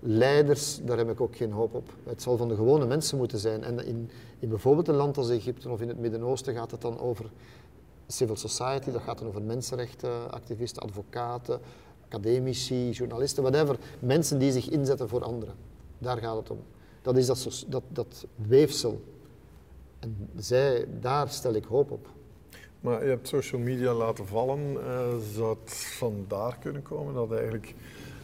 B: leiders, daar heb ik ook geen hoop op. Het zal van de gewone mensen moeten zijn. En in, in bijvoorbeeld een land als Egypte of in het Midden-Oosten gaat het dan over civil society, dat gaat dan over mensenrechtenactivisten, advocaten, academici, journalisten, whatever. Mensen die zich inzetten voor anderen. Daar gaat het om. Dat is dat, dat, dat weefsel. En zij, daar stel ik hoop op.
A: Maar je hebt social media laten vallen. Uh, zou het vandaar kunnen komen dat eigenlijk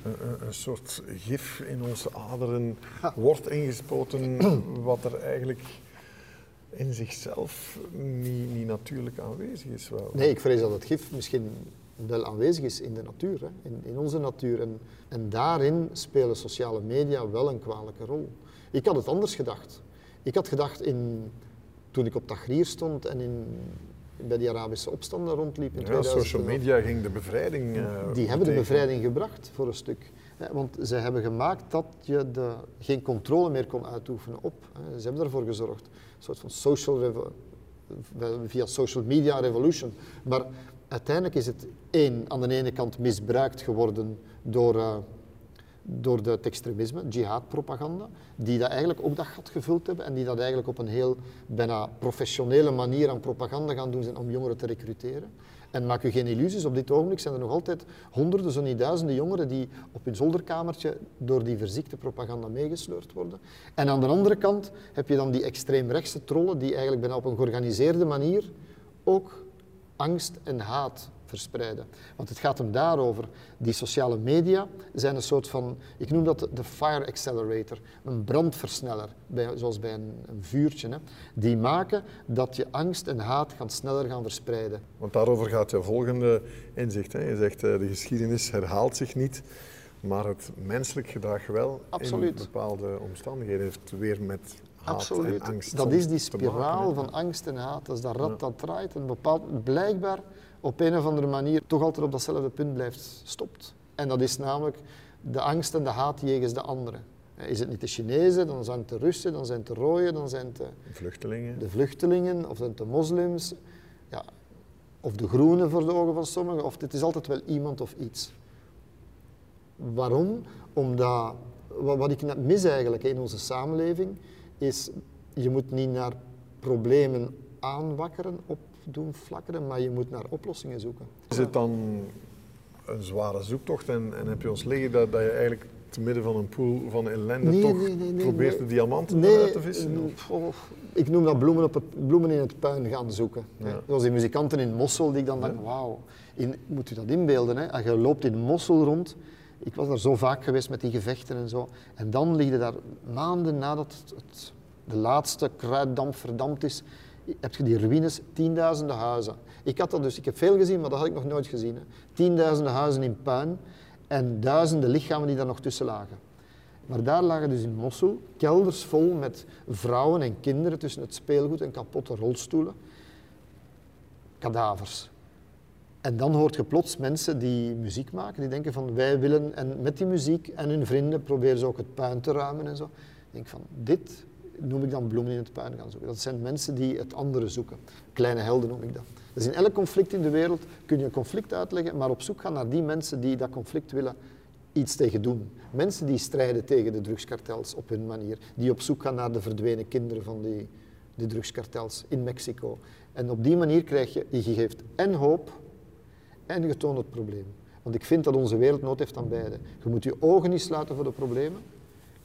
A: een, een, soort gif in onze aderen wordt ingespoten, wat er eigenlijk in zichzelf niet, niet natuurlijk aanwezig is? Wel?
B: Nee, ik vrees dat het gif misschien wel aanwezig is in de natuur, hè? In, in onze natuur. En, en daarin spelen sociale media wel een kwalijke rol. Ik had het anders gedacht. Ik had gedacht in, toen ik op Tahrir stond en in, bij die Arabische opstanden rondliep in ja,
A: social media ging de bevrijding... Uh,
B: die hebben de bevrijding gebracht voor een stuk. Want ze hebben gemaakt dat je de, geen controle meer kon uitoefenen op. Ze hebben ervoor gezorgd. Een soort van social via social media revolution. Maar uiteindelijk is het één, aan de ene kant misbruikt geworden door, uh, door het extremisme, jihadpropaganda, die dat eigenlijk ook dat gat gevuld hebben en die dat eigenlijk op een heel bijna professionele manier aan propaganda gaan doen zijn om jongeren te recruteren. En maak u geen illusies, op dit ogenblik zijn er nog altijd honderden, zo niet duizenden jongeren die op hun zolderkamertje door die verziekte propaganda meegesleurd worden. En aan de andere kant heb je dan die extreemrechtse trollen die eigenlijk bijna op een georganiseerde manier ook angst en haat verspreiden. Want het gaat hem daarover. Die sociale media zijn een soort van, ik noem dat de fire accelerator, een brandversneller, bij, zoals bij een, een vuurtje. Hè. Die maken dat je angst en haat gaan sneller gaan verspreiden.
A: Want daarover gaat je volgende inzicht. Hè. Je zegt uh, de geschiedenis herhaalt zich niet. Maar het menselijk gedrag wel
B: Absoluut.
A: in bepaalde omstandigheden heeft weer met haat
B: Absoluut.
A: en angst
B: Dat is die spiraal van angst en haat. Dat is dat rad dat draait. En bepaald, blijkbaar op een of andere manier toch altijd op datzelfde punt blijft stopt. En dat is namelijk de angst en de haat jegens de anderen. Is het niet de Chinezen, dan zijn het de Russen, dan zijn het de Rooien, dan zijn het de
A: vluchtelingen,
B: de vluchtelingen of zijn het de moslims. Ja, of de groenen voor de ogen van sommigen, of het is altijd wel iemand of iets. Waarom? Omdat, wat ik net mis eigenlijk in onze samenleving, is je moet niet naar problemen aanwakkeren, op doen flakkeren, maar je moet naar oplossingen zoeken.
A: Is het dan een zware zoektocht en, en heb je ons liggen dat, dat je eigenlijk te midden van een pool van ellende toch probeert de diamanten uit te vissen?
B: Oh, ik noem dat bloemen, op het, bloemen in het puin gaan zoeken. Ja. Zoals die muzikanten in Mossel, die ik dan denk, wauw, moet u dat inbeelden, hè? je loopt in Mossel rond, ik was daar zo vaak geweest met die gevechten en zo, en dan lig je daar maanden nadat het, de laatste kruiddamp verdampt is, heb je die ruïnes, tienduizenden huizen. Ik had dat dus, ik heb veel gezien, maar dat had ik nog nooit gezien. Hè. Tienduizenden huizen in puin en duizenden lichamen die daar nog tussen lagen. Maar daar lagen dus in Mosul kelders vol met vrouwen en kinderen tussen het speelgoed en kapotte rolstoelen. Kadavers. En dan hoort je plots mensen die muziek maken, die denken van wij willen, en met die muziek en hun vrienden proberen ze ook het puin te ruimen en zo. Ik denk van, dit noem ik dan bloemen in het puin gaan zoeken. Dat zijn mensen die het andere zoeken. Kleine helden noem ik dat. Dus in elk conflict in de wereld kun je een conflict uitleggen, maar op zoek gaan naar die mensen die dat conflict willen iets tegen doen. Mensen die strijden tegen de drugskartels op hun manier. Die op zoek gaan naar de verdwenen kinderen van die, de drugskartels in Mexico. En op die manier krijg je, je geeft en hoop en je toont het probleem. Want ik vind dat onze wereld nood heeft aan beide. Je moet je ogen niet sluiten voor de problemen,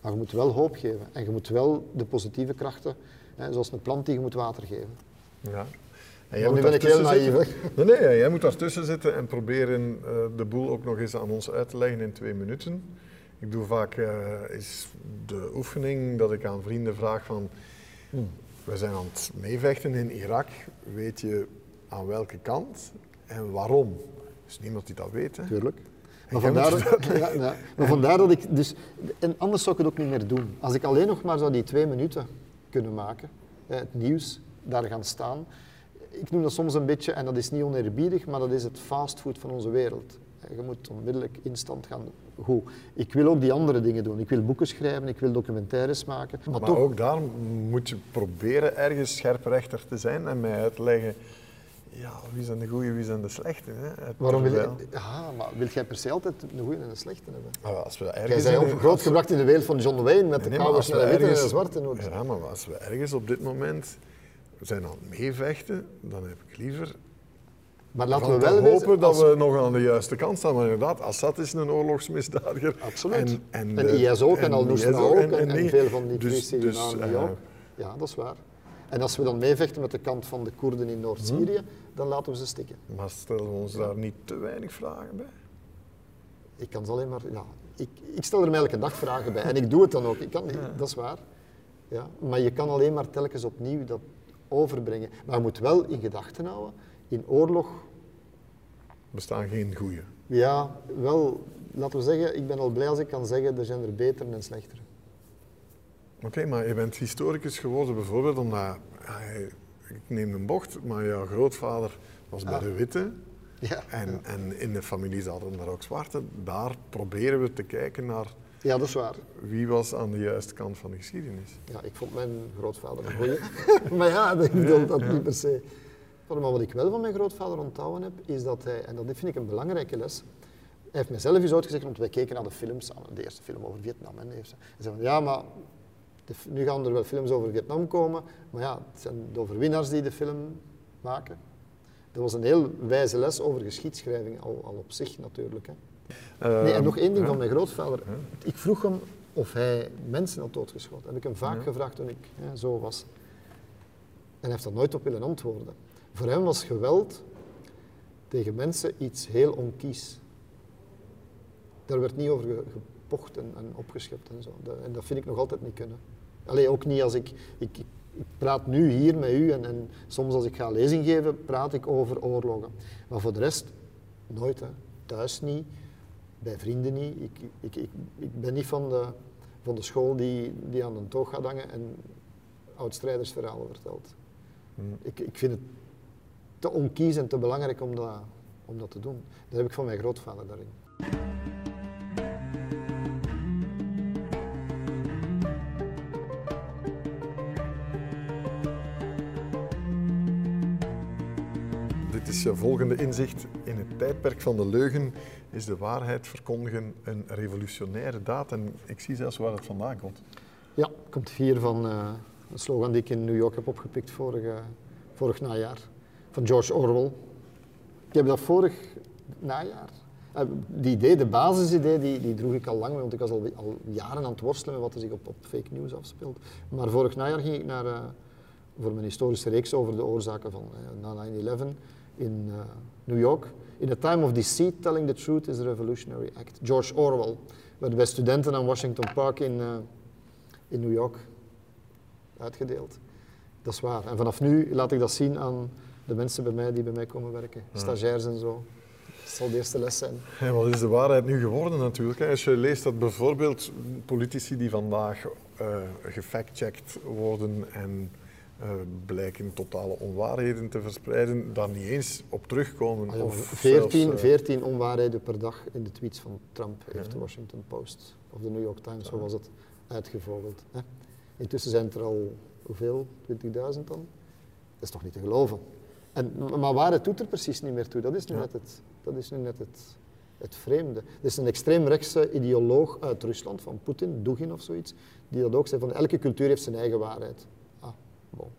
B: maar je moet wel hoop geven en je moet wel de positieve krachten, hè, zoals een plant die je moet water geven.
A: Ja.
B: En jij nu ben ik heel naïef.
A: Nee, nee, jij moet daartussen zitten en proberen uh, de boel ook nog eens aan ons uit te leggen in twee minuten. Ik doe vaak uh, is de oefening dat ik aan vrienden vraag van... Hmm. We zijn aan het meevechten in Irak. Weet je aan welke kant en waarom? Er is niemand die dat weet. Hè?
B: Tuurlijk. Maar vandaar, ja, ja. maar vandaar dat ik dus... En anders zou ik het ook niet meer doen. Als ik alleen nog maar zou die twee minuten kunnen maken, het nieuws, daar gaan staan. ik noem dat soms een beetje, en dat is niet oneerbiedig, maar dat is het fastfood van onze wereld. Je moet onmiddellijk instant gaan. Goed, ik wil ook die andere dingen doen. Ik wil boeken schrijven, ik wil documentaires maken. Maar,
A: Maar
B: toch,
A: ook daar moet je proberen ergens scherprechter te zijn en mij uitleggen ja, wie zijn de goeie, wie zijn de slechte. Hè?
B: Waarom wil je... Ja, maar wil jij per se altijd een goede en een slechte hebben?
A: Maar als we
B: Jij
A: ergens
B: bent ook
A: een-
B: grootgebracht in de wereld van John Wayne met de
A: Nee,
B: kouwers
A: we
B: naar de witte en de zwarte.
A: Ja, maar als we ergens op dit moment zijn aan het meevechten, dan heb ik liever
B: Maar laten
A: van
B: we wel
A: hopen
B: wezen,
A: dat we nog aan de juiste kant staan. Maar inderdaad, Assad is een oorlogsmisdadiger.
B: Absoluut.
A: En,
B: En,
A: en,
B: IS ook, en,
A: en
B: Al-Nusra ook, en, veel van die
A: Dus-
B: dus,
A: eh,
B: ook. Ja, dat is waar. En als we dan meevechten met de kant van de Koerden in Noord-Syrië. Dan laten we ze stikken.
A: Maar stellen we ons daar niet te weinig vragen bij?
B: Ik kan ze alleen maar... Ja, ik, ik stel er mij elke dag vragen bij. En ik doe het dan ook. Ik kan, Dat is waar. Ja, maar je kan alleen maar telkens opnieuw dat overbrengen. Maar je moet wel in gedachten houden, in oorlog,
A: bestaan geen goeie.
B: ja, wel, laten we zeggen, ik ben al blij als ik kan zeggen, er zijn er betere en slechtere.
A: Oké, maar je bent historicus geworden bijvoorbeeld omdat, ik neem een bocht, maar jouw grootvader was bij
B: Ah.
A: de witte
B: Ja,
A: en, en in de familie zaten er ook zwarte. Daar proberen we te kijken naar
B: ja dat is waar.
A: wie was aan de juiste kant van de geschiedenis.
B: Ja, ik vond mijn grootvader een goeie. maar ja, ik bedoel dat niet per se. Maar wat ik wel van mijn grootvader onthouden heb, is dat hij, en dat vind ik een belangrijke les, hij heeft mezelf eens uitgezegd, want wij keken naar de films samen, de eerste film over Vietnam. En de eerste. Hij zei van, ja, maar de nu gaan er wel films over Vietnam komen, maar ja, het zijn de overwinnaars die de film maken. Dat was een heel wijze les over geschiedschrijving, al, al op zich natuurlijk. Hè. Nee, en nog één ding
A: Ehm,
B: van mijn grootvader. Ik vroeg hem of hij mensen had doodgeschoten. Heb ik hem vaak gevraagd toen ik hè, zo was. En hij heeft daar nooit op willen antwoorden. Voor hem was geweld tegen mensen iets heel onkies. Daar werd niet over ge- gepocht en, en opgeschept en zo. Dat, en dat vind ik nog altijd niet kunnen. Alleen ook niet als ik, ik, ik, ik praat nu hier met u en, en soms als ik ga lezing geven, praat ik over oorlogen. Maar voor de rest, nooit. Hè. Thuis niet, bij vrienden niet. Ik, ik, ik, ik ben niet van de, van de school die, die aan een toog gaat hangen en oud-strijdersverhalen vertelt.
A: Hmm.
B: Ik, ik vind het te onkies en te belangrijk om dat, om dat te doen. Dat heb ik van mijn grootvader daarin.
A: Dit is je volgende inzicht. In het tijdperk van de leugen is de waarheid verkondigen een revolutionaire daad. En ik zie zelfs waar het vandaan komt.
B: Ja, komt hier van eh, een slogan die ik in New York heb opgepikt vorige, vorig najaar. Van George Orwell. Ik heb dat vorig najaar. eh, Die idee, de basisidee, die, die droeg ik al lang, want ik was al, al jaren aan het worstelen met wat er zich op, op fake news afspeelt. Maar vorig najaar ging ik naar, eh, voor mijn historische reeks over de oorzaken van eh, na 9-11 in eh, New York. In a time of deceit, telling the truth is a revolutionary act. George Orwell werd bij studenten aan Washington Park in, eh, in New York uitgedeeld. Dat is waar. En vanaf nu laat ik dat zien aan de mensen bij mij die bij mij komen werken. Stagiairs en zo. Dat zal de eerste les zijn.
A: En wat is de waarheid nu geworden natuurlijk? Als je leest dat bijvoorbeeld politici die vandaag eh gefactcheckt worden en eh, blijken totale onwaarheden te verspreiden, daar niet eens op terugkomen.
B: Ah ja,
A: of
B: 14,
A: zelfs, eh,
B: 14 onwaarheden per dag in de tweets van Trump heeft de Washington Post of de New York Times, zo was het, uitgevogeld. Hè. Intussen zijn het er al hoeveel? 20.000 dan? Dat is toch niet te geloven. En, maar waarheid doet er precies niet meer toe. Dat is nu net, het, dat is nu net het, het vreemde. Er is een extreemrechtse ideoloog uit Rusland, van Poetin, Dugin of zoiets, die dat ook zei van elke cultuur heeft zijn eigen waarheid. Bon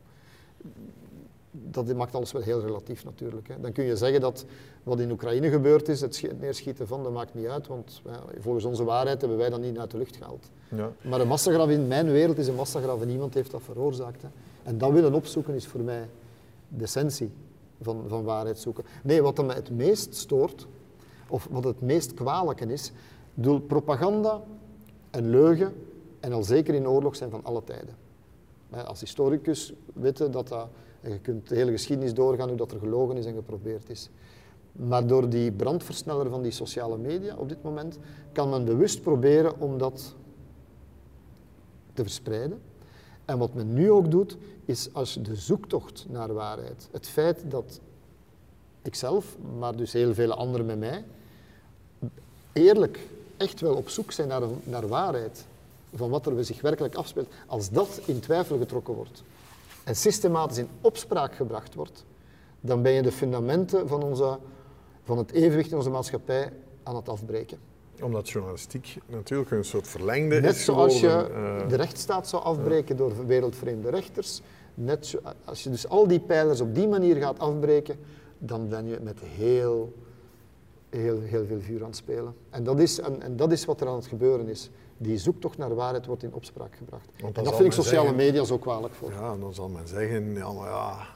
B: dat maakt alles wel heel relatief natuurlijk. Hè. Dan kun je zeggen dat wat in Oekraïne gebeurd is, het, schi- het neerschieten van, dat maakt niet uit, want ja, volgens onze waarheid hebben wij dat niet uit de lucht gehaald.
A: Ja.
B: Maar een massagraf in mijn wereld is een massagraf en niemand heeft dat veroorzaakt. Hè. En dat willen opzoeken is voor mij de essentie van, van waarheid zoeken. Nee, wat mij het meest stoort, of wat het meest kwalijke is, ik bedoel, propaganda en leugen, en al zeker in oorlog, zijn van alle tijden. Als historicus weten dat dat, je kunt de hele geschiedenis doorgaan hoe dat er gelogen is en geprobeerd is. Maar door die brandversneller van die sociale media op dit moment kan men bewust proberen om dat te verspreiden. En wat men nu ook doet, is als de zoektocht naar waarheid, het feit dat ikzelf, maar dus heel veel anderen met mij, eerlijk echt wel op zoek zijn naar, naar waarheid, van wat er zich werkelijk afspeelt, als dat in twijfel getrokken wordt en systematisch in opspraak gebracht wordt, dan ben je de fundamenten van, onze, van het evenwicht in onze maatschappij aan het afbreken.
A: Omdat journalistiek natuurlijk een soort verlengde
B: Net
A: is
B: zoals je
A: eh,
B: de rechtsstaat zou afbreken door wereldvreemde rechters, net zo, als je dus al die pijlers op die manier gaat afbreken, dan ben je met heel, heel, heel veel vuur aan het spelen. En dat, is, en, en dat is wat er aan het gebeuren is. Die zoektocht naar waarheid wordt in opspraak gebracht. En dat vind ik sociale
A: zeggen-
B: media zo kwalijk voor.
A: Ja, dan zal men zeggen, ja, maar ja,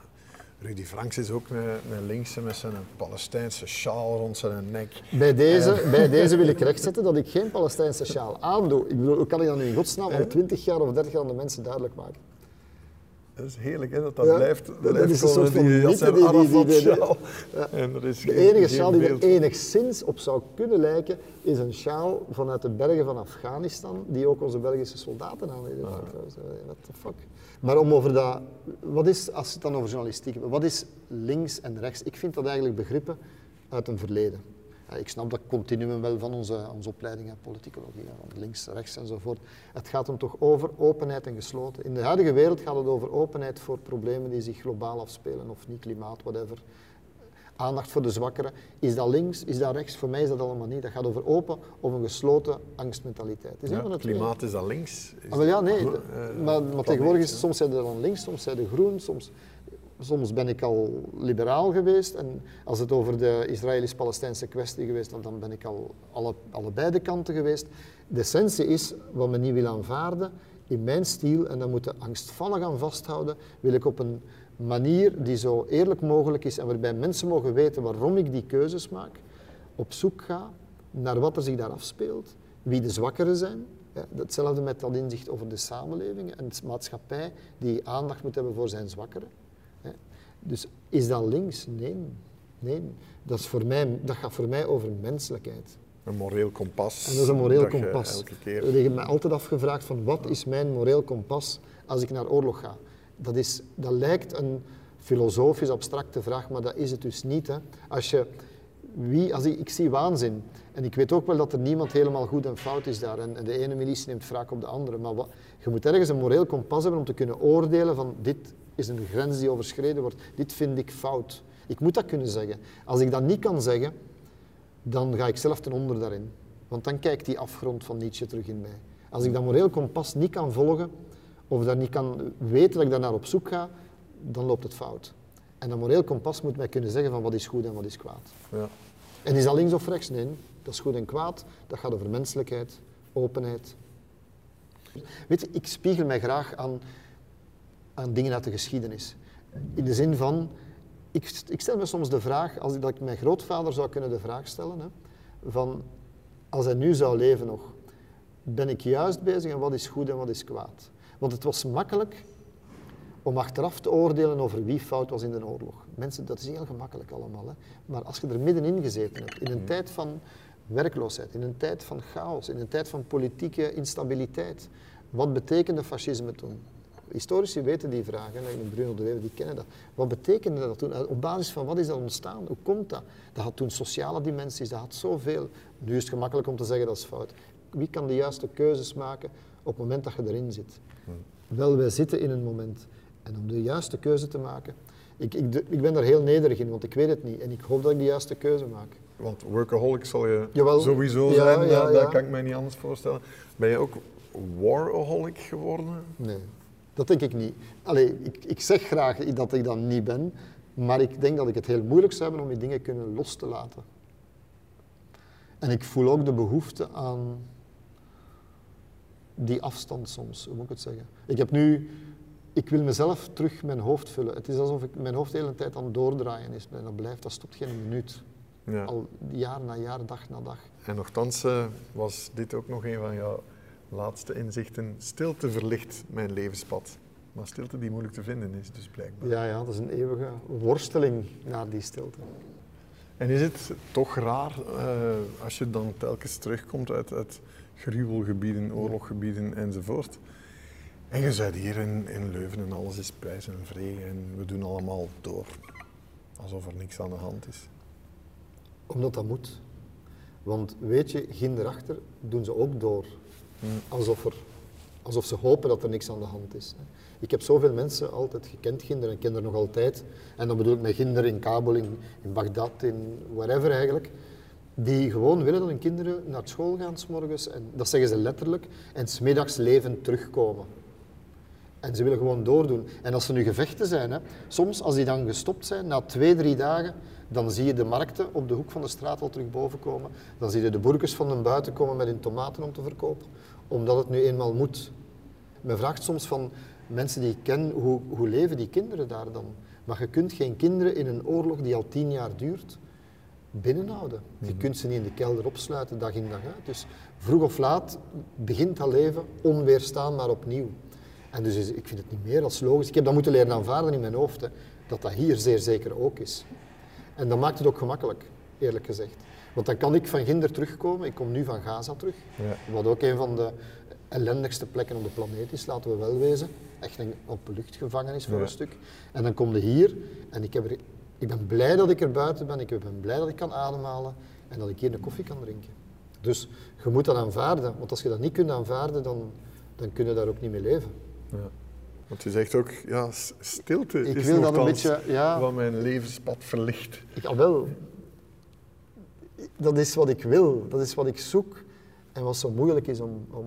A: Rudy Franks is ook een, linkse met zijn Palestijnse sjaal rond zijn nek.
B: Bij deze, bij deze wil ik rechtzetten dat ik geen Palestijnse sjaal aandoe. Ik bedoel, hoe kan ik dat nu in godsnaam al 20 jaar of 30 jaar aan de mensen duidelijk maken?
A: Dat is heerlijk, hè, dat dat
B: Ja,
A: blijft.
B: dat
A: blijft
B: is een soort van
A: die, dat
B: mythe
A: zijn
B: die- die- die- die-
A: Arafat-sjaal. En is
B: De
A: geen-
B: enige sjaal die er enigszins op zou kunnen lijken, is een sjaal vanuit de bergen van Afghanistan, die ook onze Belgische soldaten aan deden. What the fuck. Maar om over dat, wat is, als het dan over journalistiek wat is links en rechts? Ik vind dat eigenlijk begrippen uit een verleden. Ik snap dat continuum wel van onze, onze opleiding en politicologie, van links, rechts enzovoort. Het gaat hem toch over openheid en gesloten. In de huidige wereld gaat het over openheid voor problemen die zich globaal afspelen, of niet, klimaat, whatever aandacht voor de zwakkeren. Is dat links, is dat rechts? Voor mij is dat allemaal niet. Dat gaat over open of een gesloten angstmentaliteit. Is
A: Ja, klimaat is dat links. Is
B: Ah, wel ja, nee.
A: eh,
B: maar, tegenwoordig is soms zijn er dan links, soms zijn er groen, soms, soms ben ik al liberaal geweest. En als het over de Israëlisch-Palestijnse kwestie geweest, dan, ben ik al alle, allebei de kanten geweest. De essentie is, wat men niet wil aanvaarden, in mijn stijl, en dat moeten angstvallig aan vasthouden, wil ik op een manier die zo eerlijk mogelijk is en waarbij mensen mogen weten waarom ik die keuzes maak, op zoek ga naar wat er zich daar afspeelt, wie de zwakkeren zijn. Ja, hetzelfde met dat inzicht over de samenleving en de maatschappij die aandacht moet hebben voor zijn zwakkeren. Dus is dat links? Nee. nee. Dat, is voor mij, dat gaat voor mij over menselijkheid.
A: Een moreel kompas.
B: En dat is een moreel
A: je
B: kompas. Ik heb mij altijd afgevraagd van wat is mijn moreel kompas als ik naar oorlog ga. Dat, is, dat lijkt een filosofisch abstracte vraag, maar dat is het dus niet. Hè. Als je, wie, als ik, ik zie waanzin en ik weet ook wel dat er niemand helemaal goed en fout is daar en, en de ene militie neemt wraak op de andere, maar wat, je moet ergens een moreel kompas hebben om te kunnen oordelen van dit is een grens die overschreden wordt, dit vind ik fout. Ik moet dat kunnen zeggen. Als ik dat niet kan zeggen, dan ga ik zelf ten onder daarin. Want dan kijkt die afgrond van Nietzsche terug in mij. Als ik dat moreel kompas niet kan volgen, of dat niet kan weten dat ik daar naar op zoek ga, dan loopt het fout. En dat moreel kompas moet mij kunnen zeggen van wat is goed en wat is kwaad.
A: Ja.
B: En is dat links of rechts? Nee, dat is goed en kwaad. Dat gaat over menselijkheid, openheid. Weet je, ik spiegel mij graag aan, aan dingen uit de geschiedenis. In de zin van, ik, ik stel me soms de vraag, als ik, dat ik mijn grootvader zou kunnen de vraag stellen, hè, van als hij nu zou leven nog, ben ik juist bezig en wat is goed en wat is kwaad? Want het was makkelijk om achteraf te oordelen over wie fout was in de oorlog. Mensen, dat is heel gemakkelijk allemaal. Hè? Maar als je er middenin gezeten hebt, in een tijd van werkloosheid, in een tijd van chaos, in een tijd van politieke instabiliteit, wat betekende fascisme toen? Historici weten die vragen, hè, Bruno de Wever, die kennen dat. Wat betekende dat toen? Op basis van wat is dat ontstaan? Hoe komt dat? Dat had toen sociale dimensies, dat had zoveel. Nu is het gemakkelijk om te zeggen dat is fout. Wie kan de juiste keuzes maken op het moment dat je erin zit? Wel, wij zitten in een moment. En om de juiste keuze te maken, ik, ik, ik ben daar heel nederig in, want ik weet het niet. En ik hoop dat ik de juiste keuze maak.
A: Want workaholic zal je
B: Jawel.
A: sowieso zijn,
B: ja,
A: dat,
B: ja.
A: dat kan ik mij niet anders voorstellen. Ben je ook waraholic geworden?
B: Nee, dat denk ik niet. Allee, ik, ik zeg graag dat ik dat niet ben, maar ik denk dat ik het heel moeilijk zou hebben om die dingen kunnen los te laten. En ik voel ook de behoefte aan die afstand soms, hoe moet ik het zeggen? Ik heb nu, ik wil mezelf terug mijn hoofd vullen. Het is alsof ik mijn hoofd de hele tijd aan het doordraaien is. En dat blijft, dat stopt geen minuut.
A: Ja.
B: Al jaar na jaar, dag na dag.
A: En nogthans eh, was dit ook nog een van jouw laatste inzichten. Stilte verlicht mijn levenspad. Maar stilte die moeilijk te vinden is, dus blijkbaar.
B: Ja, ja, dat is een eeuwige worsteling naar die stilte.
A: En is het toch raar eh, als je dan telkens terugkomt uit, uit gruwelgebieden, oorloggebieden enzovoort, En je bent hier in, in Leuven en alles is prijs en vrede en we doen allemaal door. Alsof er niks aan de hand is.
B: Omdat dat moet. Want weet je, ginder doen ze ook door. Alsof, alsof ze hopen dat er niks aan de hand is. Ik heb zoveel mensen altijd gekend, kinderen en kinderen nog altijd. En dan bedoel ik met kinderen in Kabul, in, Bagdad, in wherever eigenlijk. Die gewoon willen dat hun kinderen naar school gaan s'morgens. En dat zeggen ze letterlijk. En smiddags leven terugkomen. En ze willen gewoon doordoen. En als er nu gevechten zijn, hè, soms als die dan gestopt zijn, na twee, drie dagen, dan zie je de markten op de hoek van de straat al terug boven komen. Dan zie je de boerkes van de buiten komen met hun tomaten om te verkopen. Omdat het nu eenmaal moet. Men vraagt soms van mensen die ik ken, hoe, hoe leven die kinderen daar dan? Maar je kunt geen kinderen in een oorlog die al tien jaar duurt, binnenhouden. Je mhm. kunt ze niet in de kelder opsluiten dag in dag uit. Dus vroeg of laat begint dat leven onweerstaanbaar opnieuw. En dus ik vind het niet meer als logisch. Ik heb dat moeten leren aanvaarden in mijn hoofd, hè, dat dat hier zeer zeker ook is. En dat maakt het ook gemakkelijk, eerlijk gezegd. Want dan kan ik van Ginder terugkomen. Ik kom nu van Gaza terug. Ja. Wat ook een van de ellendigste plekken op de planeet is, laten we wel wezen. Echt een luchtgevangenis voor een stuk. En dan kom je hier en ik, heb er, ik ben blij dat ik er buiten ben. Ik ben blij dat ik kan ademhalen en dat ik hier een koffie kan drinken. Dus je moet dat aanvaarden. Want als je dat niet kunt aanvaarden, dan, dan kun je daar ook niet mee leven. Ja.
A: Want je zegt ook, ja, stilte
B: ik
A: is
B: wil dat een beetje, ja,
A: wat mijn levenspad verlicht.
B: Ik, al wel, dat is wat ik wil, dat is wat ik zoek en wat zo moeilijk is om, om,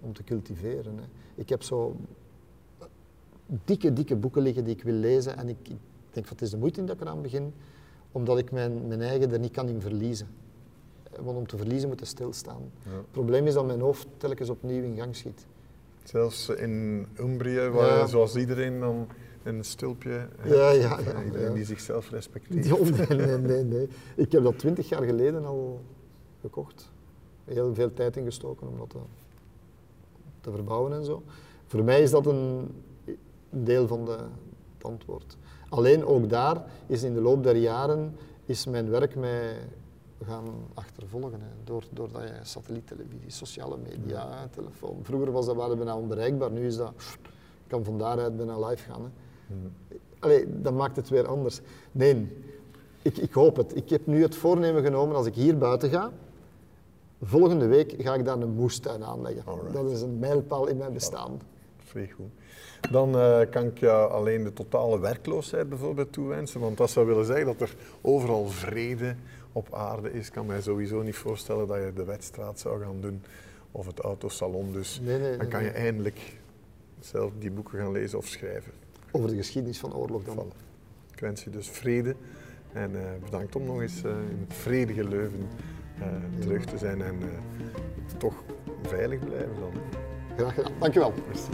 B: om te cultiveren. Hè. Ik heb zo dikke, dikke boeken liggen die ik wil lezen en ik, ik denk van het is de moeite dat ik eraan begin, omdat ik mijn, mijn eigen er niet kan in verliezen. Want om te verliezen moet je stilstaan. Het probleem is dat mijn hoofd telkens opnieuw in gang schiet.
A: Zelfs in Umbrië, waar zoals iedereen dan een stulpje
B: ja, ja, ja,
A: iedereen die zichzelf respecteert.
B: nee, nee, nee, nee. Ik heb dat twintig jaar geleden al gekocht. Heel veel tijd ingestoken om dat te, te verbouwen en zo. Voor mij is dat een deel van de, het antwoord. Alleen ook daar is in de loop der jaren is mijn werk mij gaan achtervolgen. Hè. Door, doordat je satelliettelevisie, sociale media, telefoon. Vroeger was dat waren bijna onbereikbaar, nu is dat, kan van daaruit bijna live gaan. Hè. Allee, dat maakt het weer anders. Nee, ik, ik hoop het. Ik heb nu het voornemen genomen als ik hier buiten ga, volgende week ga ik daar een moestuin aanleggen. Dat is een mijlpaal in mijn bestaan.
A: Vrij goed. Dan uh, kan ik je alleen de totale werkloosheid bijvoorbeeld toewensen, want dat zou willen zeggen dat er overal vrede, op aarde is, kan mij sowieso niet voorstellen dat je de wedstraat zou gaan doen of het autosalon. Dus dan kan je eindelijk zelf die boeken gaan lezen of schrijven.
B: Over de geschiedenis van oorlog dan.
A: Ik wens je dus vrede en uh, bedankt om nog eens uh, in het vredige Leuven uh, terug te zijn en toch veilig blijven dan.
B: Graag gedaan, dankjewel. Merci.